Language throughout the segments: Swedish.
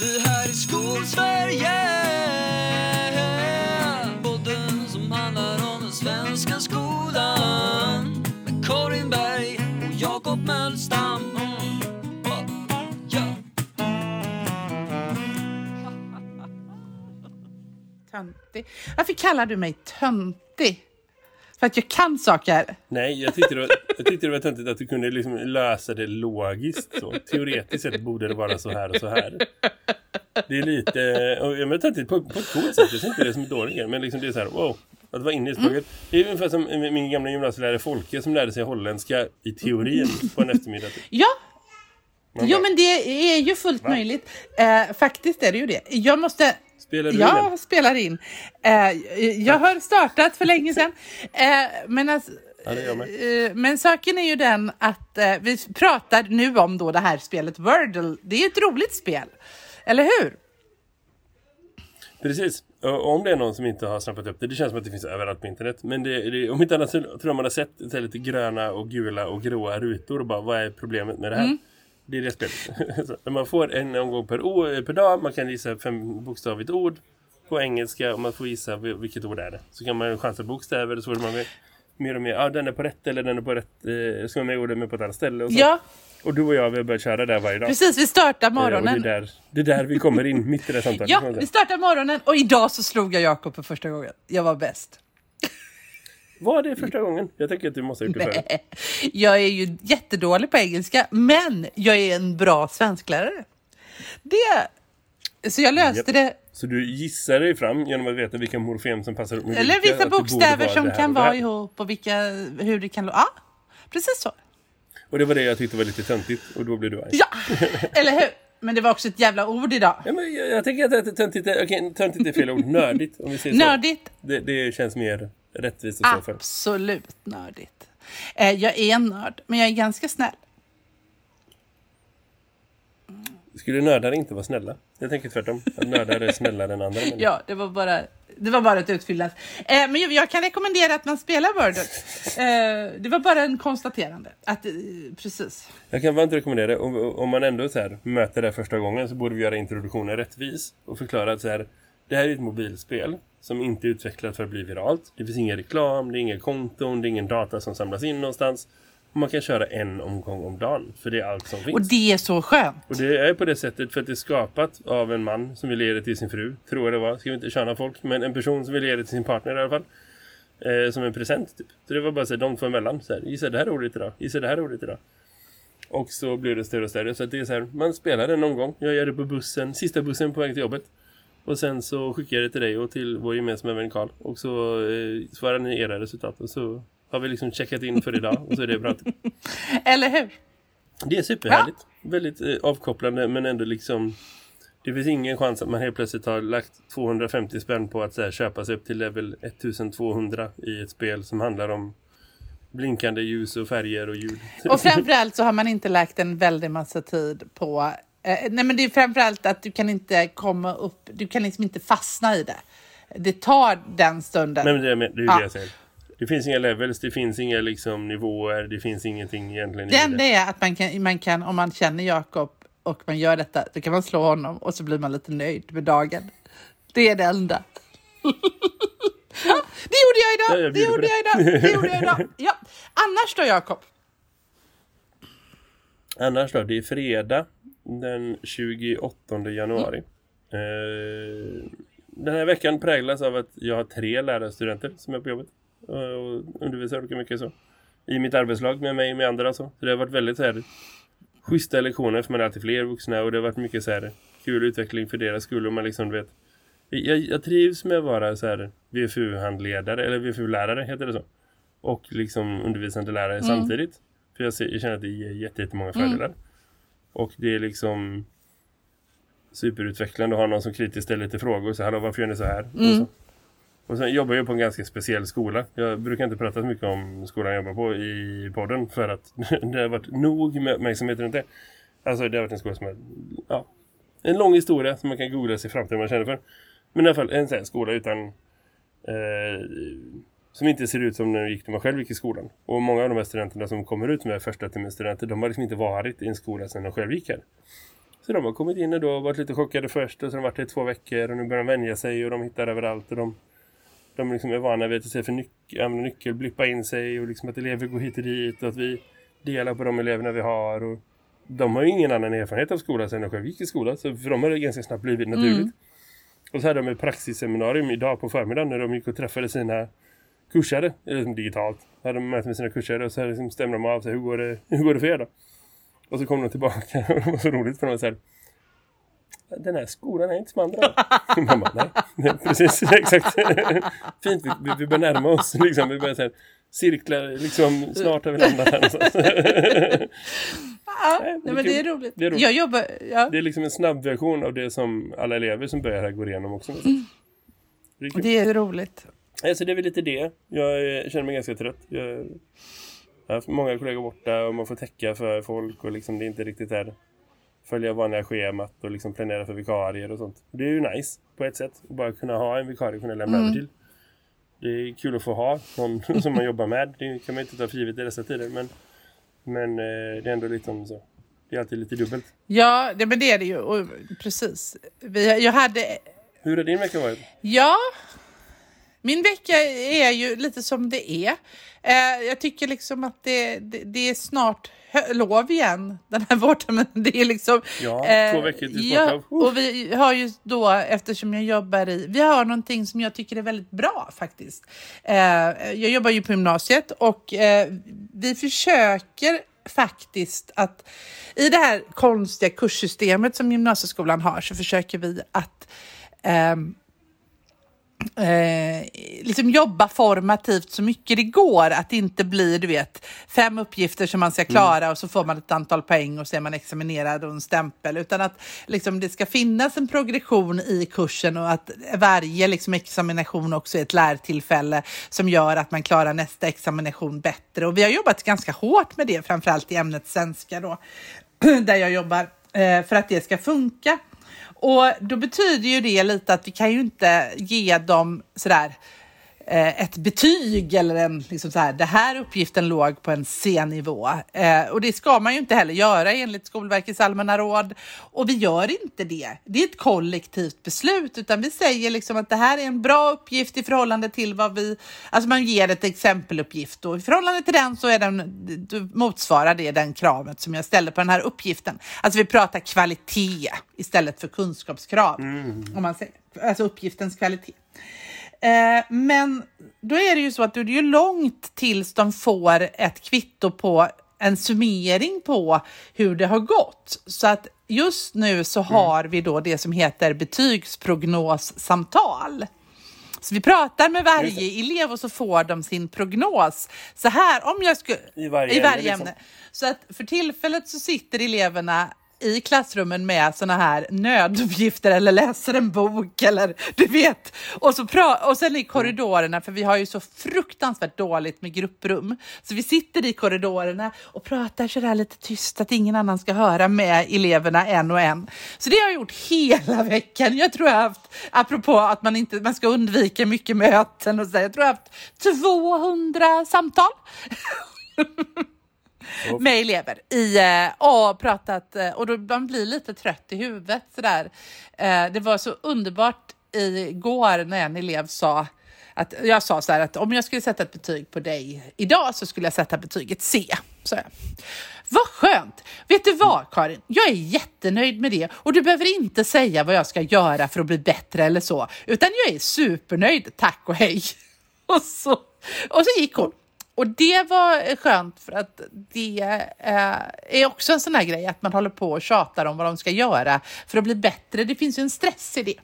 Vi här i Skolsverige Podden som handlar om den svenska skolan Med Karin Berg och Jakob Mölstam Töntig. Varför kallar du mig töntig? För att jag kan saker. Nej, jag tyckte, det var, jag tyckte det var töntigt att du kunde liksom lösa det logiskt. Så. Teoretiskt sett borde det vara så här och så här. Det är lite... Jag menar töntigt på, på ett coolt sätt. Jag ser inte det som dåligt Men liksom det är så här, wow. Att vara inne i språket. Det är ungefär som min gamla gymnasielärare Folke som lärde sig holländska i teorin på en eftermiddag. Ja, Man jo men det är ju fullt Va? möjligt. Eh, faktiskt är det ju det. Jag måste... Spelar du in Jag den? spelar in. Eh, jag har startat för länge sedan. Eh, men, alltså, Ja, eh, men saken är ju den att eh, vi pratar nu om då det här spelet Wordle. Det är ett roligt spel. Eller hur? Precis. Om det är någon som inte har snappat upp det, det känns som att det finns överallt på internet. Men det, det, om inte annat så tror jag man har sett lite gröna och gula och gråa rutor och bara, vad är problemet med det här? Det är det spelet. man får en omgång per, år, per dag, man kan gissa fem bokstavigt ord på engelska och man får gissa vil- vilket ord är det. Så kan man chansa bokstäver och så man med, mer och mer, ja den är på rätt eller den är på rätt, eh, så man med ordet med på ett annat ställe och så. Ja, Och du och jag, vi har börjat köra där varje dag. precis. Vi startar Eh, och det, är morgonen. där, det är där vi kommer in, mitt i det samtalet. Ja, vi startar morgonen och idag så slog jag Jakob för första gången. Jag var bäst. Var det första gången? Jag tänker att du måste ha gjort det förut. Jag är ju jättedålig på engelska, men jag är en bra svensklärare. Det... Så jag löste det. Så du gissar dig fram genom att veta vilka morfem som passar upp med Eller vilka, bokstäver som kan vara ihop och vilka, hur det kan... Ja, precis så. Och det var det jag tyckte var lite töntigt och då blev du arg. Ja, eller hur? Men det var också ett jävla ord idag. Ja, men jag, jag tänker att töntigt är, okej, töntigt är fel ord. Nördigt, om vi säger så. Nördigt. Det, det känns mer rättvist i så fall. Absolut nördigt. Eh, Jag är en nörd, men jag är ganska snäll. Skulle nördar inte vara snälla? Jag tänker tvärtom. Att nördar är snällare än andra. människor. Ja, det var bara, det var bara ett utfyllnad. Eh, men jag, jag kan rekommendera att man spelar Wordle. Eh, det var bara en konstaterande. Att, eh, precis. Jag kan varmt rekommendera det. Om, om man ändå så här, möter det första gången så borde vi göra introduktionen rättvis. Och förklara att så här, det här är ett mobilspel som inte är utvecklat för att bli viralt. Det finns ingen reklam, det är ingen konton, det är ingen data som samlas in någonstans. Och man kan köra en omgång om dagen. För det är allt som finns. Och det är så skönt. Och det är på det sättet för att det är skapat av en man som vill ge det till sin fru. Tror jag det var. Ska vi inte köna folk. Men en person som vill ge det till sin partner i alla fall. Eh, som en present typ. Så det var bara så här, de två emellan. Så här, gissa det här ordet idag. Gissa det här ordet idag. Och så blir det större och större. Så det är så här, man spelar det någon gång. Jag gör det på bussen. Sista bussen på väg till jobbet. Och sen så skickar jag det till dig och till vår gemensamma vän Karl. Och så eh, svarar ni era resultat. Och så har vi liksom checkat in för idag. Och så är det bra. Eller hur? Det är superhärligt. Väldigt eh, avkopplande men ändå liksom det finns ingen chans att man helt plötsligt har lagt 250 spänn på att så här, köpa sig upp till level 1200 i ett spel som handlar om blinkande ljus och färger och ljud. Och framförallt så har man inte lagt en väldig massa tid på... Eh, nej men det är framförallt att du kan inte komma upp... Du kan liksom inte fastna i det. Det tar den stunden. Nej, men det, är- det är ju Ja. det jag säger. Det finns inga levels, det finns inga liksom, nivåer, det finns ingenting egentligen Det enda är att man kan, man kan, om man känner Jakob och man gör detta, då kan man slå honom och så blir man lite nöjd med dagen. Det är det enda. Det gjorde jag Ja, idag! jag det gjorde jag idag! Det gjorde jag idag! Ja. Annars då, Jakob? Annars då, det är fredag den 28 januari. Eh, den här veckan präglas av att jag har tre lärarstudenter som är på jobbet. Och undervisar olika mycket så. I mitt arbetslag med mig och med andra så. Så det har varit väldigt så här schyssta lektioner för man är alltid fler vuxna och det har varit mycket så här kul utveckling för deras skull och man liksom vet. Jag, jag trivs med att vara så här VFU-handledare eller VFU-lärare heter det så. Och liksom undervisande lärare samtidigt. För jag, ser, jag känner att det ger jätte- jättemånga fördelar. Och det är liksom superutvecklande att ha någon som kritiskt ställer lite frågor. Så hallå, varför gör ni så här? Och, så. och sen jobbar jag på en ganska speciell skola. Jag brukar inte prata så mycket om skolan jag jobbar på i podden. För att det har varit nog med uppmärksamhet runt det. Alltså det har varit en skola som är ja, en lång historia som man kan googla sig fram till man känner för. Men i alla fall en sån här skola utan eh, som inte ser ut som när de gick när man själv gick i skolan. Och många av de här studenterna som kommer ut med första termins studenter, de har liksom inte varit i en skola sedan de själv gick här. Så de har kommit in och då varit lite chockade först och sen varit det i två veckor och nu börjar de vänja sig och de hittar överallt och de, de liksom är vana vid att se för nyc använda nyckel, blippa in sig och liksom att elever går hit och dit och att vi delar på de eleverna vi har och de har ju ingen annan erfarenhet av skolan sen de själv gick i skolan så för dem har det ganska snabbt blivit naturligt. Mm. Och så hade de ett praxisseminarium idag på förmiddagen när de gick och träffade sina kursare, eller liksom digitalt. Hade de möte med sina kursare och så liksom stämde de av sig, hur går det, hur går det för er då? Och så kom de tillbaka och det var så roligt för de var så här, den här skolan är inte som andra. Mamma, nej, nej, precis, exakt. Fint, vi, vi, börjar närma oss, liksom, vi börjar så här, cirkla, liksom, snart har vi landat här någonstans. Ja, Nej, nej, det är men det är roligt. Det är roligt. Jag jobbar... Ja. Det är liksom en snabb version av det som alla elever som börjar här går igenom också. Det är. Det är roligt. Alltså det är väl lite det. Jag eh, känner mig ganska trött. Jag, jag har många kollegor borta och man får täcka för folk och liksom det är inte riktigt där följa vanliga schemat och liksom planera för vikarier och sånt. Det är ju nice på ett sätt. Att bara kunna ha en vikarie att kunna lämna över till. Det är kul att få ha någon som man jobbar med. Det kan man inte ta för givet i dessa tider. Men, men eh, det är ändå lite om så. Det är alltid lite dubbelt. Ja, det, men det är det ju. Och, precis. Vi, jag hade... Hur har din vecka varit? Ja, min vecka är ju lite som det är. Eh, jag tycker liksom att det, det, det är snart lov igen den här vårterminen. Det är liksom... Ja, eh, två veckor till ja, sportlov. och vi har ju då, eftersom jag jobbar i... Vi har någonting som jag tycker är väldigt bra faktiskt. Eh, jag jobbar ju på gymnasiet och eh, vi försöker faktiskt att i det här konstiga kurssystemet som gymnasieskolan har så försöker vi att ehm, eh, liksom jobba formativt så mycket det går. Att det inte blir du vet, fem uppgifter som man ska klara och så får man ett antal poäng och så är man examinerad och en stämpel. Utan att liksom, det ska finnas en progression i kursen och att varje liksom, examination också är ett lärtillfälle som gör att man klarar nästa examination bättre. Och vi har jobbat ganska hårt med det, framförallt i ämnet svenska då, där jag jobbar, eh, för att det ska funka. Och då betyder ju det lite att vi kan ju inte ge dem sådär ett betyg eller en, liksom så här, det här uppgiften låg på en C-nivå. Eh, och det ska man ju inte heller göra enligt Skolverkets allmänna råd. Och vi gör inte det. Det är ett kollektivt beslut, utan vi säger liksom att det här är en bra uppgift i förhållande till vad vi, alltså man ger ett exempeluppgift och i förhållande till den så är den, motsvarar det den kravet som jag ställer på den här uppgiften. Alltså vi pratar kvalitet istället för kunskapskrav, om man säger, alltså uppgiftens kvalitet. Eh, men då är det ju så att det är långt tills de får ett kvitto på en summering på hur det har gått. Så att just nu så har vi då det som heter betygsprognossamtal. Så vi pratar med varje elev och så får de sin prognos. Så här, om jag skulle... I varje I varje ämne, liksom. ämne. Så att för tillfället så sitter eleverna i klassrummen med såna här nöduppgifter eller läser en bok eller du vet. Och, så pra- och sen i korridorerna, för vi har ju så fruktansvärt dåligt med grupprum. Så vi sitter i korridorerna och pratar sådär lite tyst att ingen annan ska höra med eleverna en och en. Så det har jag gjort hela veckan. Jag tror jag har haft, apropå att man inte man ska undvika mycket möten och så, jag tror jag har haft 200 samtal med elever i, eh, och pratat eh, och då man blir lite trött i huvudet sådär. Eh, det var så underbart igår när en elev sa att jag sa så här att om jag skulle sätta ett betyg på dig idag så skulle jag sätta betyget C. Så jag. Vad skönt! Vet du vad Karin? Jag är jättenöjd med det och du behöver inte säga vad jag ska göra för att bli bättre eller så, utan jag är supernöjd, tack och hej. Och så, och så gick hon. Och det var skönt för att det eh, är också en sån här grej att man håller på och tjatar om vad de ska göra för att bli bättre. Det finns ju en stress i det.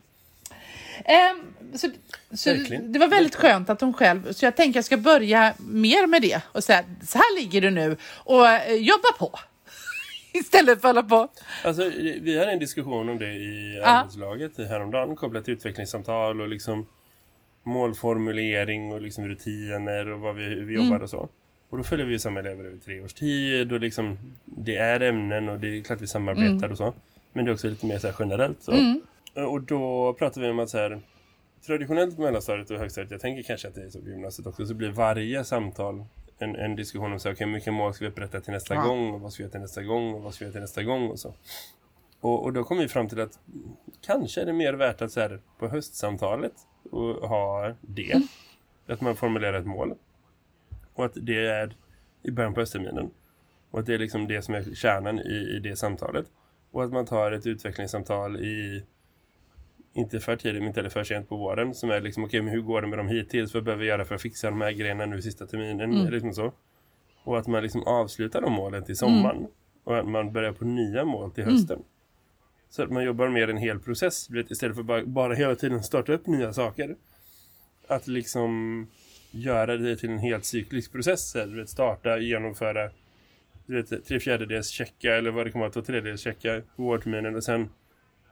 Ehm, så så det var väldigt skönt att hon själv, så jag tänker jag ska börja mer med det och säga så här ligger du nu och eh, jobba på. Istället för att hålla på. Alltså, vi hade en diskussion om det i arbetslaget häromdagen kopplat till utvecklingssamtal och liksom målformulering och liksom rutiner och vad vi, hur vi Mm. jobbar och så. Och då följer vi samma elever över tre års tid och liksom det är ämnen och det är klart vi samarbetar Mm. och så. Men det är också lite mer så generellt så. Och då pratar vi om att så här traditionellt mellanstadiet och högstadiet, jag tänker kanske att det är så på gymnasiet också, så blir varje samtal en, en diskussion om så här, okay, vilka mål ska vi upprätta till nästa Ja. gång och vad ska vi göra till nästa gång och vad ska vi göra till nästa gång och så. Och, och då kom vi fram till att kanske är det mer värt att så här, på höstsamtalet och ha det. Att man formulerar ett mål. Och att det är i början på höstterminen. Och att det är liksom det som är kärnan i, i det samtalet. Och att man tar ett utvecklingssamtal i inte för tidigt men inte för sent på våren som är liksom okej okay, men hur går det med dem hittills vad behöver vi göra för att fixa de här grejerna nu sista terminen mm. liksom så. Och att man liksom avslutar de målen till sommaren mm. och att man börjar på nya mål till hösten. Mm. Så att man jobbar med en hel process vet, istället för bara, bara hela tiden starta upp nya saker. Att liksom göra det till en helt cyklisk process. Vet, starta, genomföra vet, tre fjärdedels checka eller vad det kommer att vara, två tredjedels checka vårterminen. och sen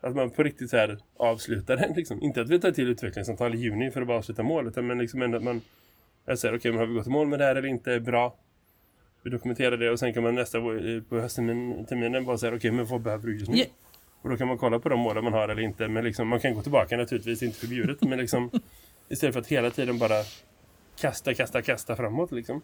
att man på riktigt här avslutar den. Liksom. Inte att vi tar till utvecklingssamtal i juni för att bara avsluta målet. Men liksom ändå att man säger okej, okay, har vi gått i mål med det här eller inte? Bra. Vi dokumenterar det och sen kan man nästa eh, på höstterminen bara säga okej, okay, men vad behöver du just nu? Och då kan man kolla på de målen man har eller inte. Men liksom, man kan gå tillbaka naturligtvis, inte förbjudet. men liksom, istället för att hela tiden bara kasta, kasta, kasta framåt liksom.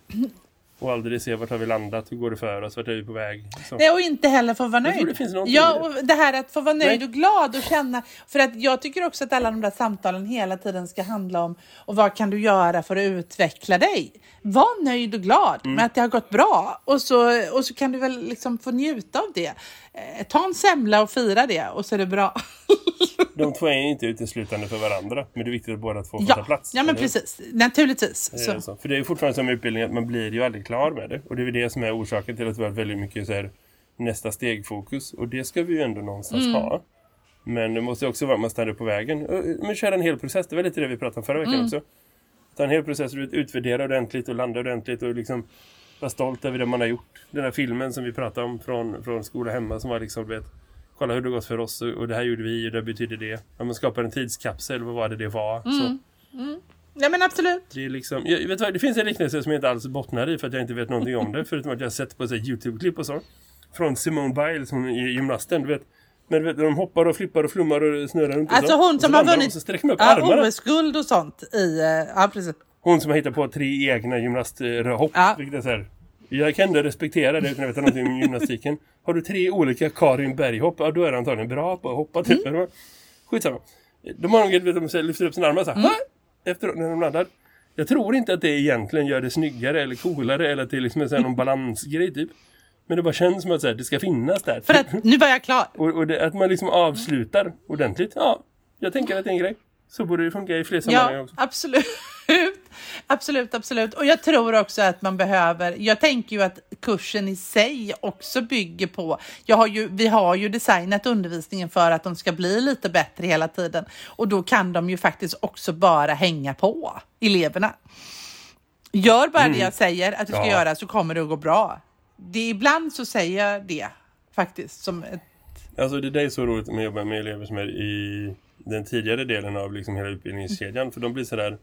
Och aldrig se vart har vi landat, hur går det för oss, vart är vi på väg. Så. Nej, och inte heller få vara nöjd. Det finns ja, och det här att få vara nöjd Nej. och glad och känna. För att jag tycker också att alla de där samtalen hela tiden ska handla om och vad kan du göra för att utveckla dig? Var nöjd och glad mm. med att det har gått bra. Och så, och så kan du väl liksom få njuta av det. Eh, ta en semla och fira det och så är det bra. De två är inte uteslutande för varandra. Men det är viktigt att båda två får ja. ta plats. Ja, men precis. Naturligtvis. Så. Så. För det är fortfarande som utbildning att man blir ju aldrig klar med det. Och det är det som är orsaken till att vi har väldigt mycket så här, nästa steg-fokus. Och det ska vi ju ändå någonstans mm. ha. Men det måste också vara att man stannar på vägen. Men köra en hel process. Det var lite det vi pratade om förra veckan mm. också. Ta en hel process utvärdera ordentligt och landa ordentligt och liksom vara stolt över det man har gjort. Den här filmen som vi pratade om från, från skola hemma som var liksom, vet, kolla hur det gått för oss och, och det här gjorde vi och det betyder det. Ja, man skapar en tidskapsel, vad var det det var? Mm. Så. Mm. Ja men absolut. Det, är liksom, jag, vet vad, det finns en liknelse som jag inte alls bottnar i för att jag inte vet någonting om det. Förutom att jag har sett på Youtube-klipp och så. Från Simone Biles, hon är gymnasten, du vet. Men vet, de hoppar och flippar och flummar och snurrar runt. Alltså hon som har vunnit ja, OS-guld och sånt i... Eh, ja, precis. Hon som har hittat på tre egna gymnasthopp. Ja. Vilket är så här, jag kan ändå respektera det utan att veta någonting om gymnastiken. Har du tre olika Karin Berghopp, ja, då är du antagligen bra på att hoppa. Typ. Mm. Skitsamma. De har nog vet, de lyfter upp sina armar så här, mm. efter när de laddar. Jag tror inte att det egentligen gör det snyggare eller coolare eller att det är liksom en någon balansgrej typ. Men det bara känns som att här, det ska finnas där. För att nu var jag klar. Och, och det, att man liksom avslutar ordentligt. Ja, jag tänker att det är en grej. Så borde det funka i fler sammanhang ja, också. absolut. absolut, absolut. Och jag tror också att man behöver, jag tänker ju att kursen i sig också bygger på, jag har ju, vi har ju designat undervisningen för att de ska bli lite bättre hela tiden. Och då kan de ju faktiskt också bara hänga på eleverna. Gör bara mm. det jag säger att du ska ja. göra så kommer det att gå bra. Det, ibland så säger jag det faktiskt som ett... Alltså det är så roligt med att jobba med elever som är i den tidigare delen av liksom hela utbildningskedjan. För de blir sådär...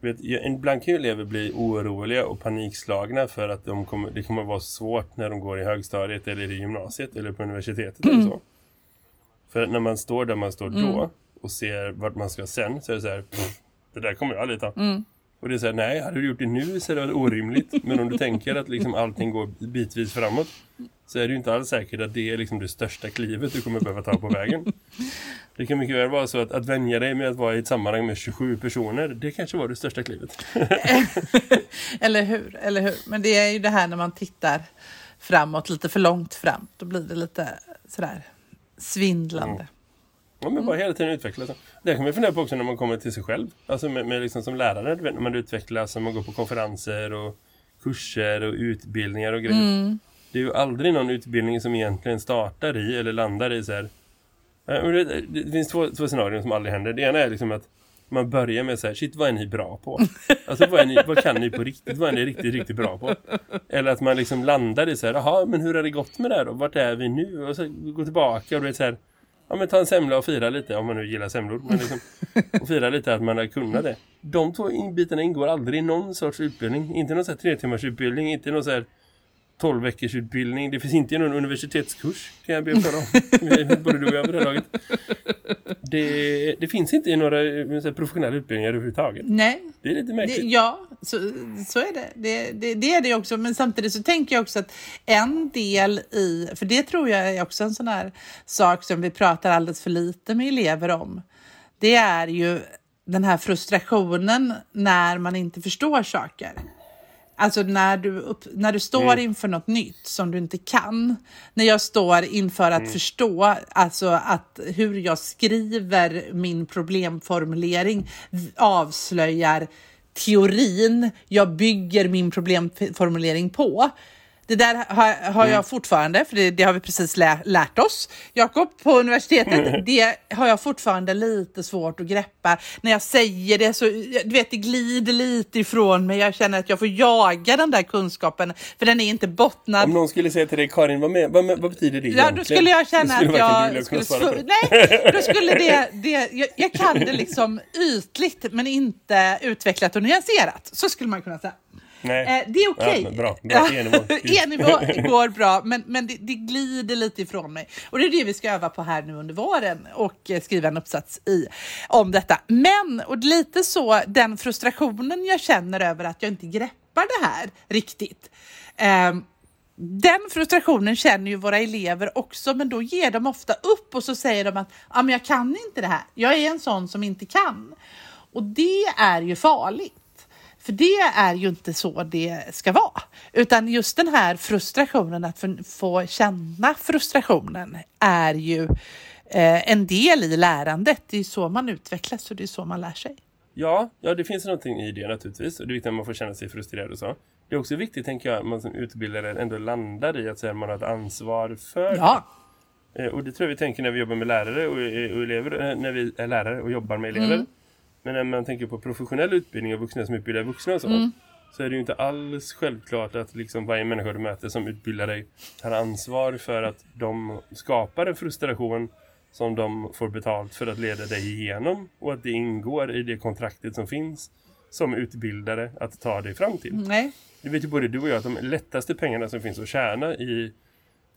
Vet, ibland kan ju elever bli oroliga och panikslagna för att de kommer, det kommer vara svårt när de går i högstadiet eller i gymnasiet eller på universitetet mm. eller så. För när man står där man står mm. då och ser vart man ska sen så är det så här, pff, det där kommer jag aldrig ta. Mm. Och det är så här, nej, hade du gjort det nu så är det orimligt. Men om du tänker att liksom allting går bitvis framåt så är det ju inte alls säkert att det är liksom det största klivet du kommer behöva ta på vägen. Det kan mycket väl vara så att, att vänja dig med att vara i ett sammanhang med 27 personer, det kanske var det största klivet. eller hur, eller hur. Men det är ju det här när man tittar framåt, lite för långt fram. Då blir det lite sådär svindlande. Mm. Ja, men bara hela tiden utvecklas. Det kan man fundera på också när man kommer till sig själv. Alltså med, med liksom som lärare, när man utvecklas, när man går på konferenser och kurser och utbildningar och grejer. Mm. Det är ju aldrig någon utbildning som egentligen startar i eller landar i så här. Det, finns två, två scenarier som aldrig händer. Det ena är liksom att man börjar med så här, shit vad är ni bra på? Alltså vad, ni, vad kan ni på riktigt? Vad är ni riktigt, riktigt bra på? Eller att man liksom landar i så här, jaha men hur har det gått med det här då? Vart är vi nu? Och så går tillbaka och det är så här, ja men ta en semla och fira lite om man nu gillar semlor. Men liksom, och fira lite att man har kunnat det. De två bitarna ingår aldrig i någon sorts utbildning. Inte någon så här tre timmars utbildning, inte någon så här 12 veckors utbildning. Det finns inte någon universitetskurs kan jag be för om. Både du och jag det laget. Det, det finns inte några eh, här, professionella utbildningar överhuvudtaget. Nej, Det är lite det, märkligt. ja, så, så är det. Det, det. det är det också. Men samtidigt så tänker jag också att en del i, för det tror jag är också en sån här sak som vi pratar alldeles för lite med elever om. Det är ju den här frustrationen när man inte förstår saker. Alltså när du, upp, när du står Mm. inför något nytt som du inte kan. När jag står inför Mm. att förstå alltså att hur jag skriver min problemformulering avslöjar teorin jag bygger min problemformulering på. Det där har, har Mm. jag fortfarande, för det, det har vi precis lä, lärt oss, Jakob, på universitetet. Mm. Det har jag fortfarande lite svårt att greppa. När jag säger det så, du vet, det glider lite ifrån mig. Jag känner att jag får jaga den där kunskapen, för den är inte bottnad. Om någon skulle säga till dig, Karin, vad, med, vad, vad betyder det Ja, egentligen? då skulle jag känna skulle att jag skulle... svara. Nej, då skulle det... det jag, jag kan det liksom ytligt, men inte utvecklat och nyanserat. Så skulle man kunna säga. Nej. Eh, det är okej. Ja, bra. Bra. E-nivå. Går bra, men, men det, det glider lite ifrån mig. Och det är det vi ska öva på här nu under våren och eh, skriva en uppsats i om detta. Men, och lite så, den frustrationen jag känner över att jag inte greppar det här riktigt. Ehm, den frustrationen känner ju våra elever också, men då ger de ofta upp och så säger de att ah, men jag kan inte det här. Jag är en sån som inte kan. Och det är ju farligt. För det är ju inte så det ska vara. Utan just den här frustrationen, att få, känna frustrationen, är ju eh, en del i lärandet. Det är så man utvecklas och det är så man lär sig. Ja, ja, det finns någonting i det naturligtvis. Och det är viktigt att man får känna sig frustrerad och så. Det är också viktigt, tänker jag, att man som utbildare ändå landar i att säga, man har ett ansvar för Ja, Eh, Och det tror jag vi tänker när vi jobbar med lärare och, elever, eh, när vi är lärare och jobbar med elever. Men när man tänker på professionell utbildning och vuxna som utbildar vuxna och så. Så är det ju inte alls självklart att liksom varje människa du möter som utbildar dig tar ansvar för att de skapar en frustration som de får betalt för att leda dig igenom. Och att det ingår i det kontraktet som finns som utbildare att ta dig fram till. nej. Det vet ju både du och jag att de lättaste pengarna som finns att tjäna i,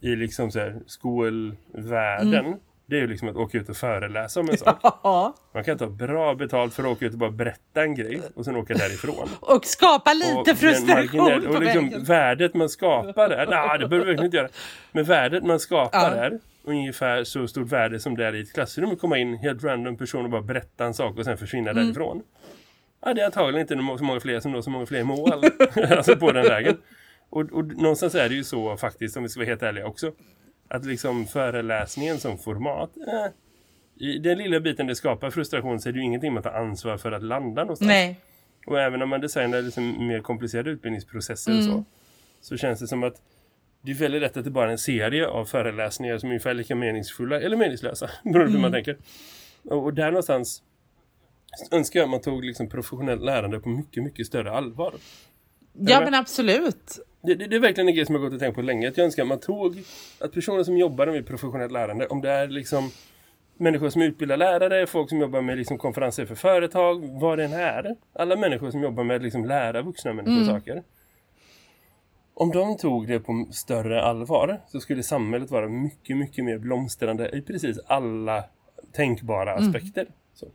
i liksom så här skolvärlden det är ju liksom att åka ut och föreläsa om en sak. Ja. Man kan ta bra betalt för att åka ut och bara berätta en grej och sen åka därifrån. Och skapa lite Och frustration på och liksom vägen. värdet man skapar där, nej det behöver vi verkligen inte göra. Men värdet man skapar Ja. där, ungefär så stort värde som det är i ett klassrum att komma in helt random person och bara berätta en sak och sen försvinna Mm. därifrån. Ja, det är antagligen inte så många fler som når så många fler mål alltså på den vägen. Och, och någonstans är det ju så faktiskt, om vi ska vara helt ärliga också, att liksom föreläsningen som format, eh, i den lilla biten det skapar frustration så är det ju ingenting man tar ansvar för att landa någonstans. Nej. Och även om man designar liksom mer komplicerade utbildningsprocesser och så, så känns det som att det är väldigt lätt att det bara är en serie av föreläsningar som är ungefär lika meningsfulla eller meningslösa, beroende på hur man tänker. Och, och där någonstans önskar jag att man tog liksom professionellt lärande på mycket, mycket större allvar. Ja, men absolut. Det, det, det är verkligen en grej som jag gått och tänkt på länge. Att jag önskar att man tog att personer som jobbar med professionellt lärande, om det är liksom människor som utbildar lärare, folk som jobbar med liksom konferenser för företag, vad det än är. Alla människor som jobbar med att liksom lära vuxna människor saker. Om de tog det på större allvar så skulle samhället vara mycket, mycket mer blomstrande i precis alla tänkbara aspekter. Så.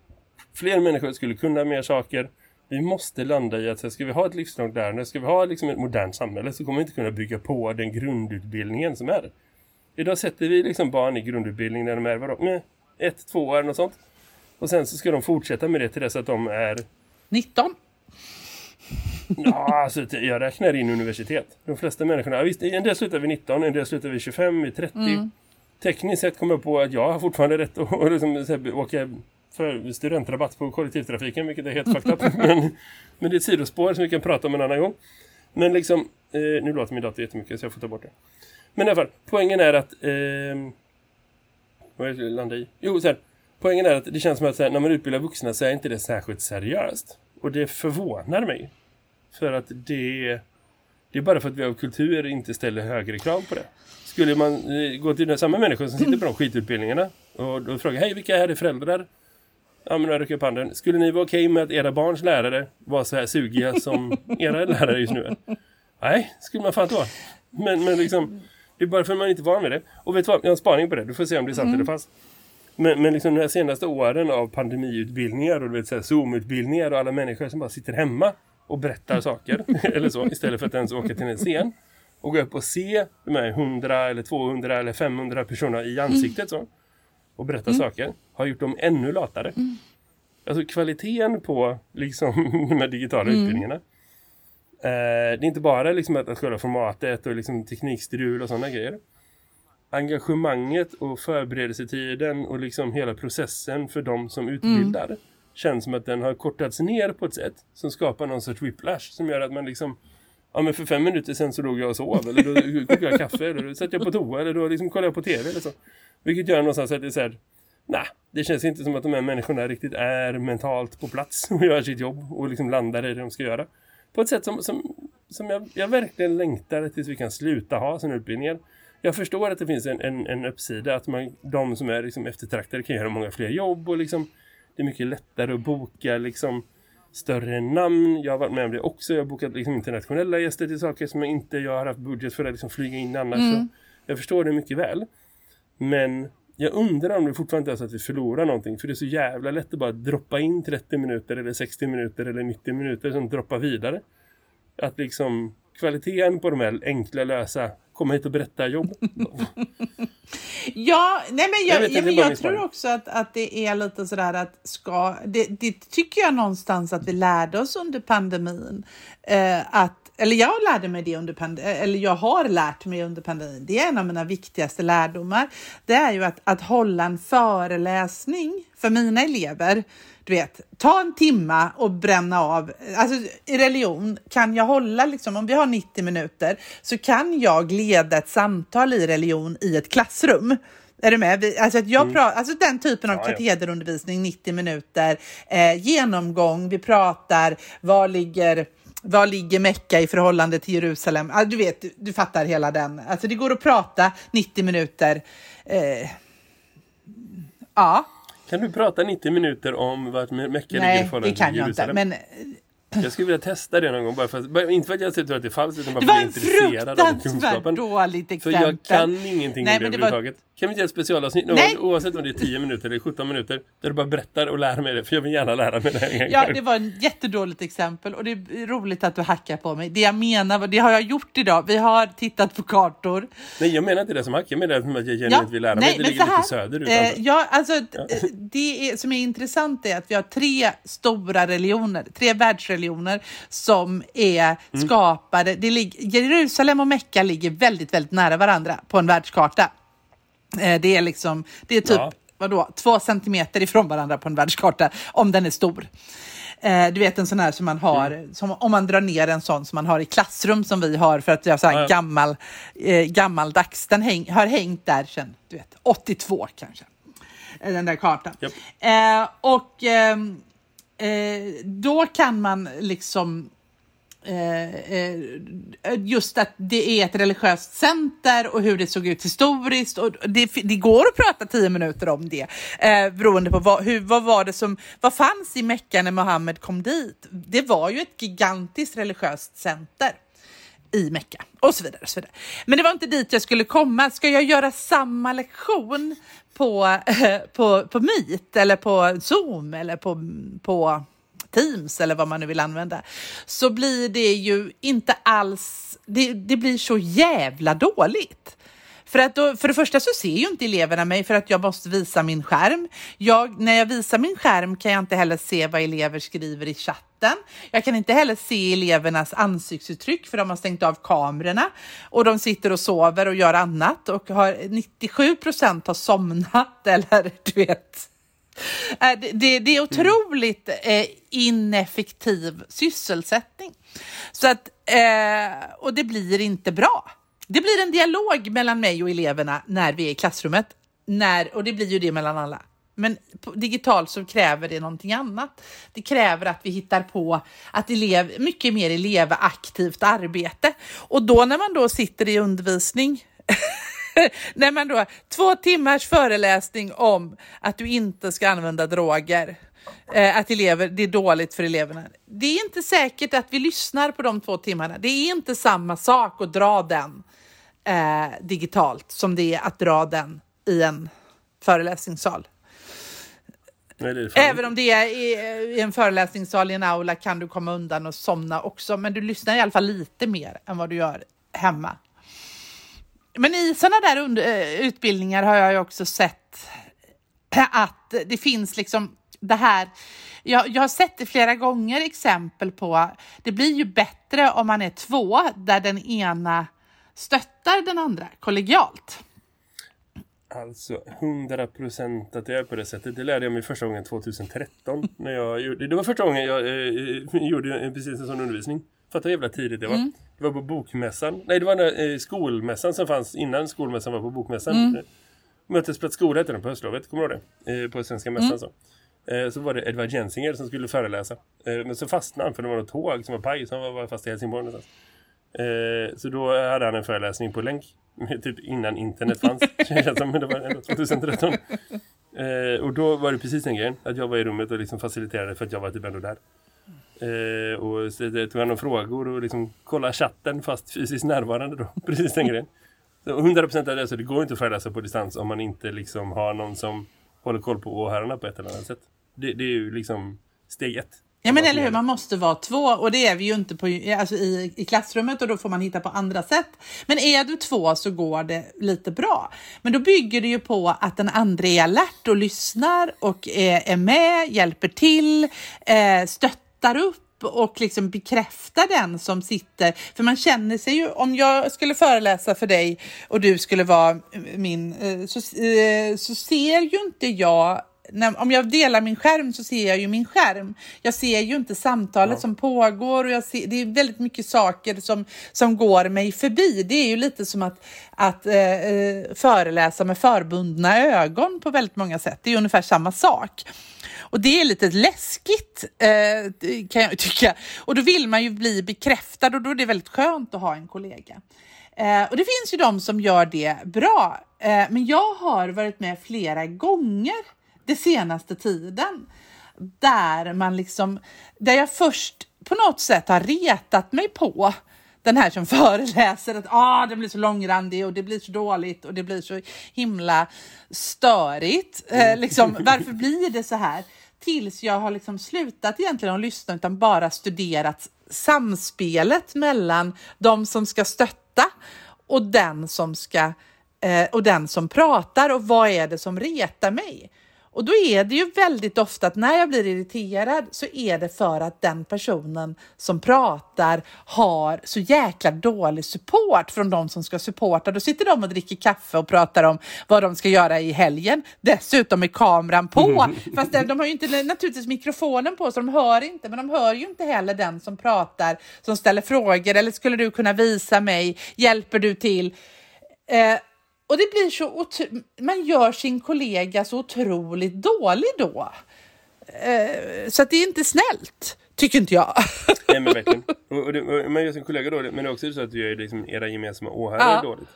Fler människor skulle kunna mer saker. Vi måste landa i att ska vi ha ett livslångt lärande, ska vi ha liksom ett modernt samhälle så kommer vi inte kunna bygga på den grundutbildningen som är. Idag sätter vi liksom barn i grundutbildning när de är vadå, med ett, två år och sånt. Och sen så ska de fortsätta med det till dess att de är 19. Ja, alltså jag räknar in universitet. De flesta människorna, ja, visst, en del slutar vid 19, en del slutar vid 25, vid 30. Tekniskt sett kommer jag på att jag har fortfarande rätt att liksom, åka för studentrabatt på kollektivtrafiken, vilket är helt fucked up. Men, men det är ett sidospår som vi kan prata om en annan gång. Men liksom, eh, nu låter min dator jättemycket så jag får ta bort det. Men i alla fall, poängen är att... Eh, vad är det jag landa i? Jo, så här, poängen är att det känns som att så här, när man utbildar vuxna så är inte det särskilt seriöst. Och det förvånar mig. För att det, det är bara för att vi av kultur inte ställer högre krav på det. Skulle man eh, gå till den samma människor som sitter på de skitutbildningarna och då fråga, hej vilka är det föräldrar? Ja men räcker upp handen. Skulle ni vara okej med att era barns lärare var så här sugiga som era lärare just nu är? Nej, skulle man fan inte vara. Men, men liksom, det är bara för att man inte är van med det. Och vet du vad, jag har en spaning på det. Du får se om det är sant eller falskt. Men, men liksom de här senaste åren av pandemiutbildningar och du vet, så här Zoom-utbildningar och alla människor som bara sitter hemma och berättar saker eller så istället för att ens åka till en scen och gå upp och se de här 100 eller 200 eller 500 personer i ansiktet så och berätta saker har gjort dem ännu latare. Alltså kvaliteten på liksom de digitala utbildningarna eh, det är inte bara liksom att, att själva formatet och liksom teknikstrul och sådana grejer. Engagemanget och förberedelsetiden och liksom hela processen för de som utbildar känns som att den har kortats ner på ett sätt som skapar någon sorts whiplash som gör att man liksom ja men för fem minuter sen så låg jag och sov. Eller då kokade jag kaffe? Eller då satt jag på toa. Eller då liksom kollade jag på tv eller så. Vilket gör någonstans att det är så här nej, det känns inte som att de här människorna riktigt är mentalt på plats och gör sitt jobb och liksom landar i det de ska göra. På ett sätt som, som, som jag, jag verkligen längtar tills vi kan sluta ha sådana utbildningar jag förstår att det finns en, en, en uppsida att man, de som är liksom eftertraktade kan göra många fler jobb och liksom, det är mycket lättare att boka liksom, större namn. Jag har varit med om det också. Jag har bokat liksom, internationella gäster till saker som jag inte jag har haft budget för att liksom, flyga in annars. Så jag förstår det mycket väl. Men jag undrar om det fortfarande är så att vi förlorar någonting. För det är så jävla lätt att bara droppa in 30 minuter eller 60 minuter eller 90 minuter som droppar vidare. Att liksom kvaliteten på de här enkla lösa komma hit och berätta jobb. Ja, nej men Jag jag, jag, inte, jag, är bara min tror också att, att det är lite sådär att ska, det, det tycker jag någonstans att vi lärde oss under pandemin. Eh, att, eller jag lärde mig det under pandemin, eller jag har lärt mig under pandemin. Det är en av mina viktigaste lärdomar. Det är ju att, att hålla en föreläsning för mina elever. Du vet, ta en timma och bränna av. Alltså i religion kan jag hålla, liksom, om vi har 90 minuter, så kan jag leda ett samtal i religion i ett klassrum. Är du med? Vi, alltså, att jag pra- alltså den typen av ja. katederundervisning, 90 minuter, eh, genomgång, vi pratar, var ligger var ligger Mecka i förhållande till Jerusalem? Ah, du vet, du, du fattar hela den. Alltså det går att prata 90 minuter. Eh, ja, Kan du prata 90 minuter om vart Me- Mecka ligger i nej, förhållande det kan till jag inte. Jerusalem? Men Jag skulle vilja testa det någon gång. Bara för inte för att jag tror att det är falskt utan bara det för var att jag är intresserad av fruktansvärt kunskapen. dåligt För exempel. jag kan ingenting Nej, om det det var- överhuvudtaget. Kan vi inte göra ett specialavsnitt någon Nej. gång, oavsett om det är 10 minuter eller 17 minuter där du bara berättar och lär mig det. För jag vill gärna lära mig det här en gång. Ja, det var ett jättedåligt exempel och det är roligt att du hackar på mig. Det jag menar, det har jag gjort idag. Vi har tittat på kartor. Nej, jag menar inte det som hack. Jag menar att jag genuint vill lära mig. det men ligger här, lite söderut. Eh, alltså. ja, alltså, eh, Det är, som är intressant är att vi har tre stora religioner, tre världsreligioner som är Mm. skapade. Det ligger, Jerusalem och Mecka ligger väldigt, väldigt nära varandra på en världskarta. Eh, det är liksom, det är typ Ja. vadå, två centimeter ifrån varandra på en världskarta, om den är stor. Eh, du vet en sån här som man har, Mm. som, om man drar ner en sån som man har i klassrum som vi har för att jag så här gammal, eh, gammaldags. Den häng, har hängt där sedan du vet, 82 kanske. Eh, Den där kartan. Eh, och ehm, eh, då kan man liksom Eh, eh, just att det är ett religiöst center och hur det såg ut historiskt. Och det, det går att prata tio minuter om det eh, beroende på vad, hur, vad var det som vad fanns i Mecka när Mohammed kom dit. Det var ju ett gigantiskt religiöst center i Mecka och så vidare. Och så vidare. Men det var inte dit jag skulle komma. Ska jag göra samma lektion på, på, på Meet eller på Zoom eller på, på Teams eller vad man nu vill använda så blir det ju inte alls, det, det blir så jävla dåligt. För, att då, för det första så ser ju inte eleverna mig för att jag måste visa min skärm. Jag, när jag visar min skärm kan jag inte heller se vad elever skriver i chatten. Jag kan inte heller se elevernas ansiktsuttryck för de har stängt av kamerorna och de sitter och sover och gör annat och har 97 procent har somnat eller du vet. Eh, det, det, det är otroligt mm. ineffektiv sysselsättning. Så att, eh, och det blir inte bra. Det blir en dialog mellan mig och eleverna när vi är i klassrummet. När, och det blir ju det mellan alla. Men digitalt så kräver det någonting annat. Det kräver att vi hittar på att elev, mycket mer elevaktivt arbete. Och då när man då sitter i undervisning när man då, två timmars föreläsning om att du inte ska använda droger. Eh, att elever, det är dåligt för eleverna. Det är inte säkert att vi lyssnar på de två timmarna. Det är inte samma sak att dra den eh, digitalt som det är att dra den i en föreläsningssal. Nej, Även om det är i en föreläsningssal i en aula kan du komma undan och somna också. Men du lyssnar i alla fall lite mer än vad du gör hemma. Men i sådana där under, eh, utbildningar har jag ju också sett att det finns liksom det här. Jag, jag har sett det flera gånger exempel på. Det blir ju bättre om man är två där den ena stöttar den andra kollegialt. Alltså, 100 procent att det är på det sättet. Det lärde jag mig första gången 2013. När jag gjorde, det var första gången jag eh, eh gjorde precis en sån undervisning. Fattar jävla tidigt det var. Mm. Det var på bokmässan. Nej, det var när, eh, skolmässan som fanns innan skolmässan var på bokmässan. Mm. Eh, Mötesplats skola hette den på höstlovet, kommer du ihåg det? Eh, på Svenska mässan Mm. så. Eh, så var det Edvard Jensinger som skulle föreläsa. Eh, men så fastnade han för det var något tåg som var paj som var, var fast i Helsingborg någonstans. Eh, så då hade han en föreläsning på länk. typ innan internet fanns. Som det var ändå 2013. Eh, och då var det precis den grejen. Att jag var i rummet och liksom faciliterade för att jag var typ ändå där. Eh, och så det tog han om frågor och liksom kolla chatten fast fysiskt närvarande då. Precis den grejen. Så 100% av det, så det går inte att föreläsa på distans om man inte liksom har någon som håller koll på åhörarna på ett eller annat sätt. Det, det är ju liksom steg ett. Ja men eller hur, man måste vara två och det är vi ju inte på, alltså i, i klassrummet och då får man hitta på andra sätt. Men är du två så går det lite bra. Men då bygger det ju på att den andra är alert och lyssnar och är, är med, hjälper till, eh, stöttar upp och liksom bekräftar den som sitter. För man känner sig ju, om jag skulle föreläsa för dig och du skulle vara min, eh, så, eh, så ser ju inte jag när, om jag delar min skärm så ser jag ju min skärm. Jag ser ju inte samtalet Ja. som pågår och jag ser, det är väldigt mycket saker som, som går mig förbi. Det är ju lite som att, att eh, eh, föreläsa med förbundna ögon på väldigt många sätt. Det är ungefär samma sak. Och det är lite läskigt eh, kan jag ju tycka. Och då vill man ju bli bekräftad och då är det väldigt skönt att ha en kollega. Eh, och det finns ju de som gör det bra. Eh, men jag har varit med flera gånger den senaste tiden där man liksom, där jag först på något sätt har retat mig på den här som föreläser att ah, det blir så långrandig och det blir så dåligt och det blir så himla störigt. Eh, liksom, varför blir det så här? Tills jag har liksom slutat egentligen att lyssna utan bara studerat samspelet mellan de som ska stötta och den som ska eh, och den som pratar och vad är det som retar mig? Och då är det ju väldigt ofta att när jag blir irriterad så är det för att den personen som pratar har så jäkla dålig support från de som ska supporta. Då sitter de och dricker kaffe och pratar om vad de ska göra i helgen. Dessutom är kameran på. Fast de, har ju inte naturligtvis mikrofonen på så de hör inte. Men de hör ju inte heller den som pratar, som ställer frågor. Eller skulle du kunna visa mig? Hjälper du till? Eh, och det blir så otro- man gör sin kollega så otroligt dålig då. Eh, så att det är inte snällt, tycker inte jag. Nej men verkligen. Och, och det, och man gör sin kollega dåligt. Men det är också så att du gör liksom era gemensamma åhörare Ja. dåligt.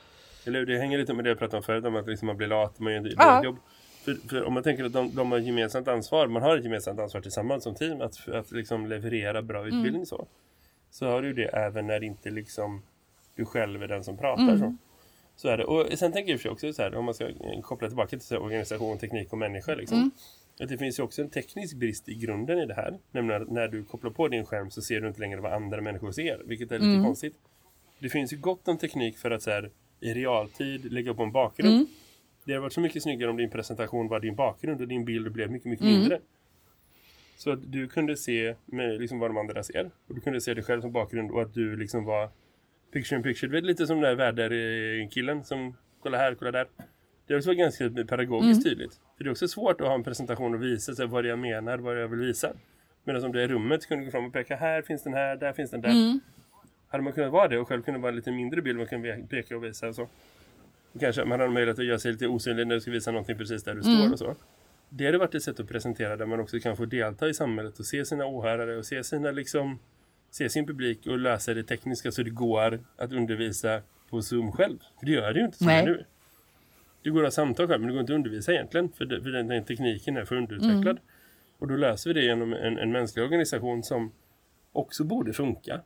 Eller? Det hänger lite med det jag pratade om förut. Om att liksom man blir lat. Man gör ett Ja. dåligt jobb. För, för om man tänker att de, de har gemensamt ansvar. Man har ett gemensamt ansvar tillsammans som team. Att, att liksom leverera bra Mm. utbildning så. Så har du det även när inte liksom du själv är den som pratar. Mm. Så. Så är det. Och sen tänker jag också så här. Om man ska koppla tillbaka till så här, organisation, teknik och människa. Liksom. Mm. Att det finns ju också en teknisk brist i grunden i det här. Nämligen att när du kopplar på din skärm så ser du inte längre vad andra människor ser. Vilket är lite Mm. konstigt. Det finns ju gott om teknik för att så här, i realtid lägga upp en bakgrund. Mm. Det hade varit så mycket snyggare om din presentation var din bakgrund och din bild blev mycket, mycket Mm. mindre. Så att du kunde se med, liksom, vad de andra ser. Och du kunde se dig själv som bakgrund och att du liksom var picture in picture. Du vet lite som den där väderkillen som kolla här, kolla där. Det är också ganska pedagogiskt tydligt. För det är också svårt att ha en presentation och visa sig vad det jag menar, vad jag vill visa. Medan om du är rummet så du gå fram och peka här finns den här, där finns den där. Hade man kunnat vara det och själv kunna vara en lite mindre bild man kan peka och visa och så. Och kanske man hade möjlighet att göra sig lite osynlig när du ska visa någonting precis där du står och så. Det hade varit ett sätt att presentera där man också kan få delta i samhället och se sina åhörare och se sina liksom se sin publik och lösa det tekniska så det går att undervisa på Zoom själv. För det gör det ju inte som Nej. nu. Det går att samtal själv men det går inte att undervisa egentligen för, det, för den, den tekniken är för underutvecklad. Och då löser vi det genom en, en mänsklig organisation som också borde funka.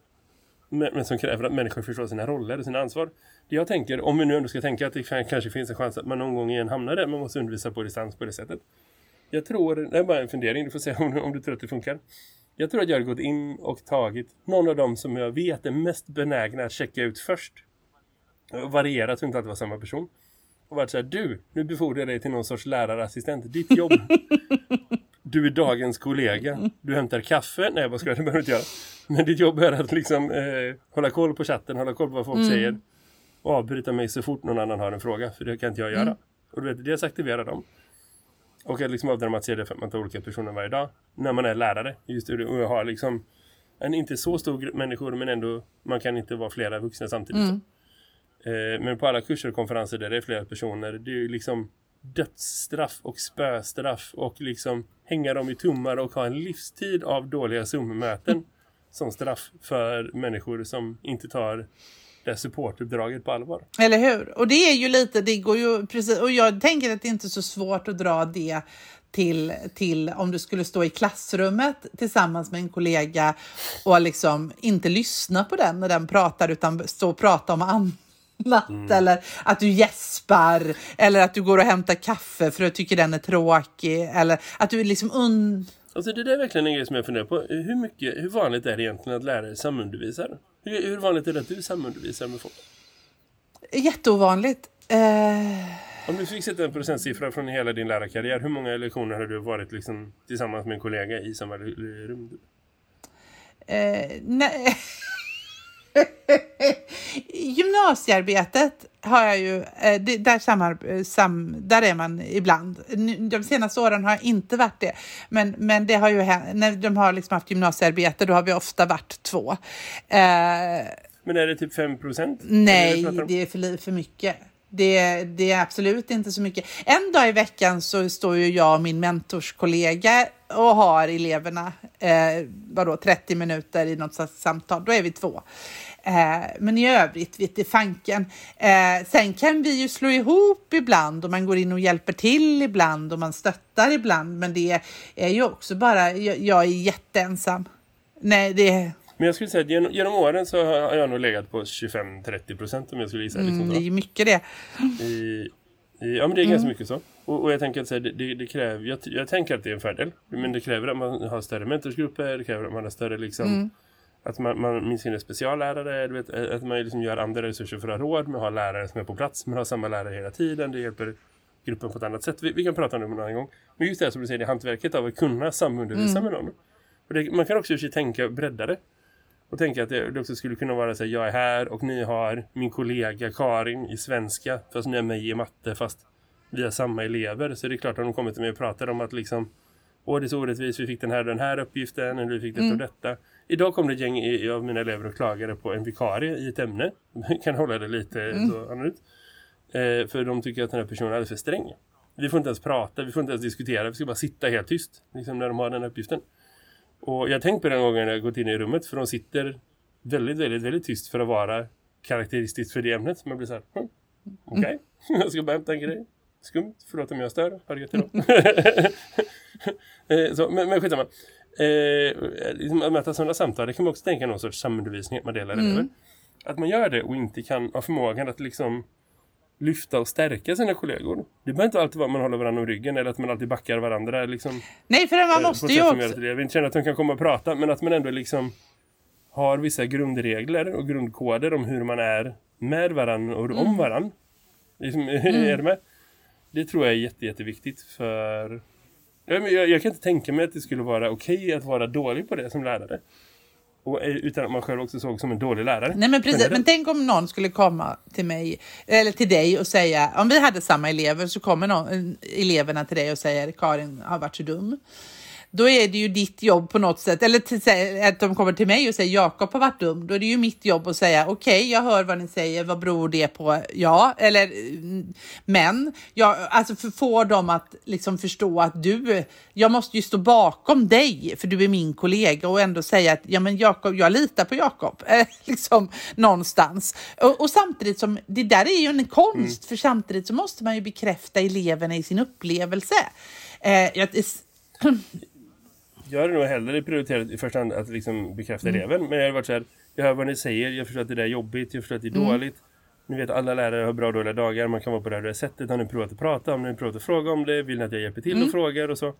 Men, men som kräver att människor förstår sina roller och sina ansvar. Det jag tänker, om vi nu ändå ska tänka att det kan- kanske finns en chans att man någon gång igen hamnar där man måste undervisa på distans på det sättet. Jag tror, det är bara en fundering, du får se om, om du tror att det funkar. Jag tror att jag hade gått in och tagit någon av dem som jag vet är mest benägna att checka ut först. Varierat så inte alltid var samma person. Och varit så här, du, nu befordrar jag dig till någon sorts lärarassistent. Ditt jobb. du är dagens kollega. Du hämtar kaffe. Nej, vad ska jag? Det behöver inte göra. Men ditt jobb är att liksom eh, hålla koll på chatten, hålla koll på vad folk Mm. säger. Och avbryta mig så fort någon annan har en fråga. För det kan inte jag göra. Mm. Och du vet, dels aktiverar dem. Och att liksom avdramatisera det för att man tar olika personer varje dag. När man är lärare. Just det, och jag har liksom en inte så stor grupp människor men ändå man kan inte vara flera vuxna samtidigt. Mm. Eh, men på alla kurser och konferenser där det är flera personer det är ju liksom dödsstraff och spöstraff och liksom hänga dem i tummar och ha en livstid av dåliga Zoom-möten som straff för människor som inte tar det supportuppdraget på allvar. Eller hur? Och det är ju lite, det går ju precis, och jag tänker att det inte är så svårt att dra det till, till om du skulle stå i klassrummet tillsammans med en kollega och liksom inte lyssna på den när den pratar utan stå och prata om annat eller att du gäspar eller att du går och hämtar kaffe för att du tycker den är tråkig eller att du liksom un... Alltså det där är verkligen en grej som jag funderar på. Hur, mycket, hur vanligt är det egentligen att lärare samundervisar? Hur, hur vanligt är det att du samundervisar med folk? Jätteovanligt. Eh... Om du fick sätta en procentsiffra från hela din lärarkarriär, hur många lektioner har du varit liksom tillsammans med en kollega i samma rum? Eh, nej. Gymnasiearbetet har jag ju, eh, det, där, samar, sam, där är man ibland. De senaste åren har jag inte varit det. Men, men det har ju hänt, när de har liksom haft gymnasiearbete då har vi ofta varit två. Eh, Men är det typ 5 procent? nej, det är för, för mycket. Det, det är absolut inte så mycket. En dag i veckan så står ju jag och min mentorskollega och har eleverna eh, vadå, 30 minuter i något slags samtal. Då är vi två. Eh, men i övrigt vitt i fanken. Eh, sen kan vi ju slå ihop ibland och man går in och hjälper till ibland och man stöttar ibland. Men det är ju också bara, jag, jag är jätteensam. Nej, det, men jag skulle säga att genom, genom åren så har jag nog legat på 25-30 procent om jag skulle gissa. Liksom mm, det är ju mycket det. I, i, ja men det är ganska mycket så. Och, och jag tänker att så här, det, det, det kräver, jag, jag tänker att det är en fördel. Men det kräver att man har större mentorsgrupper, det kräver att man har större liksom Att man, man minns sina speciallärare, vet, att man liksom gör andra resurser för att ha råd med att ha lärare som är på plats. Man har samma lärare hela tiden, det hjälper gruppen på ett annat sätt. Vi, vi kan prata om det en annan gång. Men just det här som du säger, det hantverket av att kunna samundervisa med någon. Det, man kan också tänka breddare. Och tänka att det, det också skulle kunna vara så här, jag är här och ni har min kollega Karin i svenska, fast ni är mig i matte, fast vi har samma elever. Så det är klart att de kommer till mig och pratar om att liksom Åh, det är så orättvist, vi fick den här den här uppgiften, eller vi fick detta och detta. Idag kom det ett gäng i- av mina elever och klagade på en vikarie i ett ämne. Vi kan hålla det lite så annorlunda. Eh, för de tycker att den här personen är alldeles för sträng. Vi får inte ens prata, vi får inte ens diskutera, vi ska bara sitta helt tyst. Liksom när de har den här uppgiften. Och jag tänkte på den gången när jag gått in i rummet, för de sitter väldigt, väldigt, väldigt tyst för att vara karaktäristiskt för det ämnet. Man blir så här, hm, okej, jag ska bara hämta en grej. Skumt, förlåt om jag stör. Ha det gött idag. eh, så, men, men skitsamma. Eh, liksom att möta sådana samtal, det kan man också tänka någon sorts samundervisning, att man delar elever. Att man gör det och inte kan ha förmågan att liksom lyfta och stärka sina kollegor. Det behöver inte alltid vara att man håller varandra om ryggen eller att man alltid backar varandra. Liksom, Nej, för man eh, måste ju också... att elever inte känner att de kan komma och prata, men att man ändå liksom har vissa grundregler och grundkoder om hur man är med varandra och Mm. om varandra. Liksom, är det med? Det tror jag är jätte, jätteviktigt för... Jag, jag, jag kan inte tänka mig att det skulle vara okej att vara dålig på det som lärare. Och, eh, utan att man själv också såg som en dålig lärare. Nej men precis, men tänk om någon skulle komma till mig eller till dig och säga, om vi hade samma elever så kommer någon, eleverna till dig och säger Karin har varit så dum. Då är det ju ditt jobb på något sätt, eller till, att de kommer till mig och säger Jakob har varit dum. Då är det ju mitt jobb att säga okej, jag hör vad ni säger, vad beror det på? Ja, eller mm, men, jag, alltså för, få dem att liksom förstå att du, jag måste ju stå bakom dig för du är min kollega och ändå säga att ja men Jakob, jag litar på Jakob, eh, liksom någonstans. Och, och samtidigt som, det där är ju en konst, för samtidigt så måste man ju bekräfta eleverna i sin upplevelse. Eh, jag, Jag hade nog hellre prioriterat i första hand att liksom bekräfta Mm. eleven. Men jag hade varit så här, jag hör vad ni säger, jag förstår att det där är jobbigt, jag förstår att det är Mm. dåligt. Ni vet alla lärare har bra och dåliga dagar. Man kan vara på det här sättet. Har ni provat att prata om det? Har ni provat att fråga om det? Vill ni att jag hjälper till Mm. och frågar och så?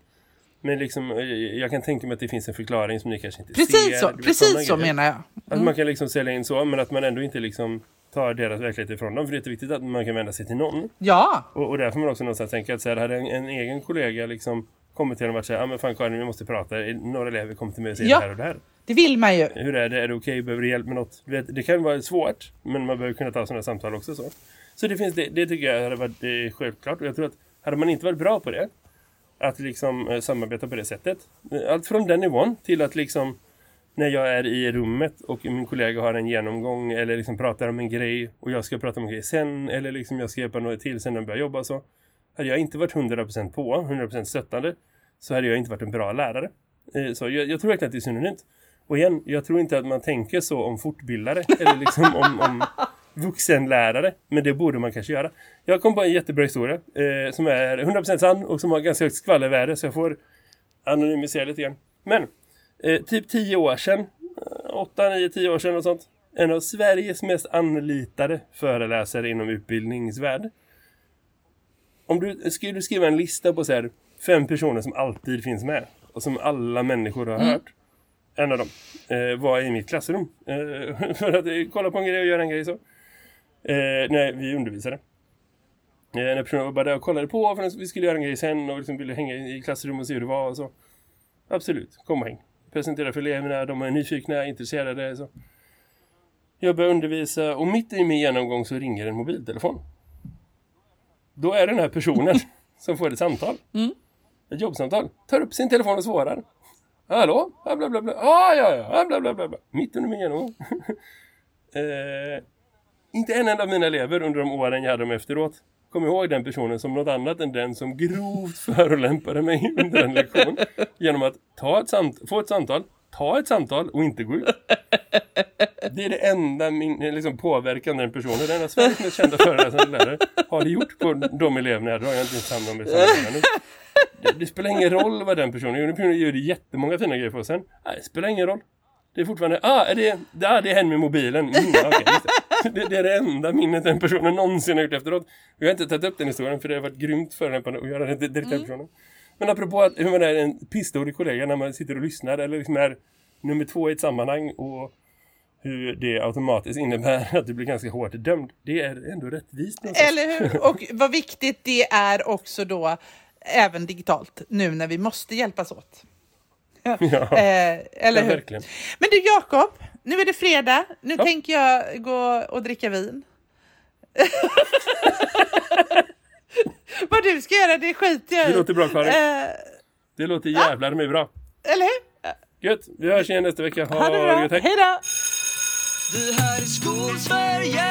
Men liksom, eh, jag kan tänka mig att det finns en förklaring som ni kanske inte ser. Precis så, vet, sådana precis så grejer. menar jag. Att man kan liksom sälja in så, men att man ändå inte liksom tar deras verklighet ifrån dem. För det är jätteviktigt att man kan vända sig till någon. Ja, Och, och där får man också någonstans tänka att så här, hade en, en egen kollega liksom kommit till en och här, ja men fan Karin vi måste prata, några elever kommer till mig och säger Ja. det här och det här. det vill man ju. Hur är det, är det okej, behöver du hjälp med något? Vet, det kan vara svårt, men man behöver kunna ta sådana samtal också. Så, så det, finns, det, det tycker jag hade varit eh, självklart. Och jag tror att hade man inte varit bra på det, att liksom eh, samarbeta på det sättet. eh, Allt från den nivån till att liksom när jag är i rummet och min kollega har en genomgång eller liksom pratar om en grej och jag ska prata om en grej sen eller liksom jag ska hjälpa något till sen när jag börjar jobba så. Hade jag inte varit 100% på, 100% stöttande så hade jag inte varit en bra lärare. Eh, Så jag, jag tror verkligen att det är synonymt. Och igen, jag tror inte att man tänker så om fortbildare eller liksom om, om vuxenlärare. Men det borde man kanske göra. Jag kom på en jättebra historia eh, som är 100% sann och som har ganska högt skvallervärde så jag får anonymisera lite grann. Men eh, typ 10 år sedan, 8, 9, 10 år sedan och sånt. En av Sveriges mest anlitade föreläsare inom utbildningsvärld. Om du skulle skriva en lista på så här, fem personer som alltid finns med och som alla människor har hört. En av dem eh, var i mitt klassrum eh, för att eh, kolla på en grej och göra en grej så. Eh, när vi undervisade. Eh, när personen var bara där och kollade på för att vi skulle göra en grej sen och liksom ville hänga i klassrummet och se hur det var och så. Absolut, kom och häng. Presentera för eleverna, de är nyfikna, intresserade. Så. Jag börjar undervisa och mitt i min genomgång så ringer en mobiltelefon. Då är den här personen som får ett samtal. Ett jobbsamtal. Tar upp sin telefon och svarar. Hallå? Ja, bla bla bla. Ah, ja. ja, Bla bla bla bla. Mitt under min genomgång. eh, inte en enda av mina elever under de åren jag hade dem efteråt kom ihåg den personen som något annat än den som grovt förolämpade mig under en lektion. Genom att ta ett samt få ett samtal, ta ett samtal och inte gå ut. Det är det enda min, liksom, påverkan den personen, den enda Sveriges kända föreläsande lärare, har gjort på de eleverna jag drar. Jag har inte hand om det samma nu. Det, det spelar ingen roll vad den personen gör. Den personen gör jättemånga fina grejer för oss sen. Nej, det spelar ingen roll. Det är fortfarande, ah, är det, ah, det är hen med mobilen. Mm, just det. Det, det är det enda minnet den personen någonsin har gjort efteråt. Jag har inte tagit upp den historien för det har varit grymt förolämpande att göra det direkt till den personen. Men apropå att hur man är en pissdålig kollega när man sitter och lyssnar eller liksom är nummer två i ett sammanhang och hur det automatiskt innebär att du blir ganska hårt dömd. Det är ändå rättvist. någonstans. Eller hur? Och vad viktigt det är också då även digitalt nu när vi måste hjälpas åt. Ja. Eh, eller Ja, hur? verkligen. Men du Jakob, nu är det fredag. Nu tänker jag gå och dricka vin. Vad du ska göra, det skiter jag i. Det låter bra, Karin. Eh, Det låter jävlar mig bra. eller hur? Gött, vi hörs igen nästa vecka. Ha det bra. gött, hej. Hej då! Det här är Skolsverige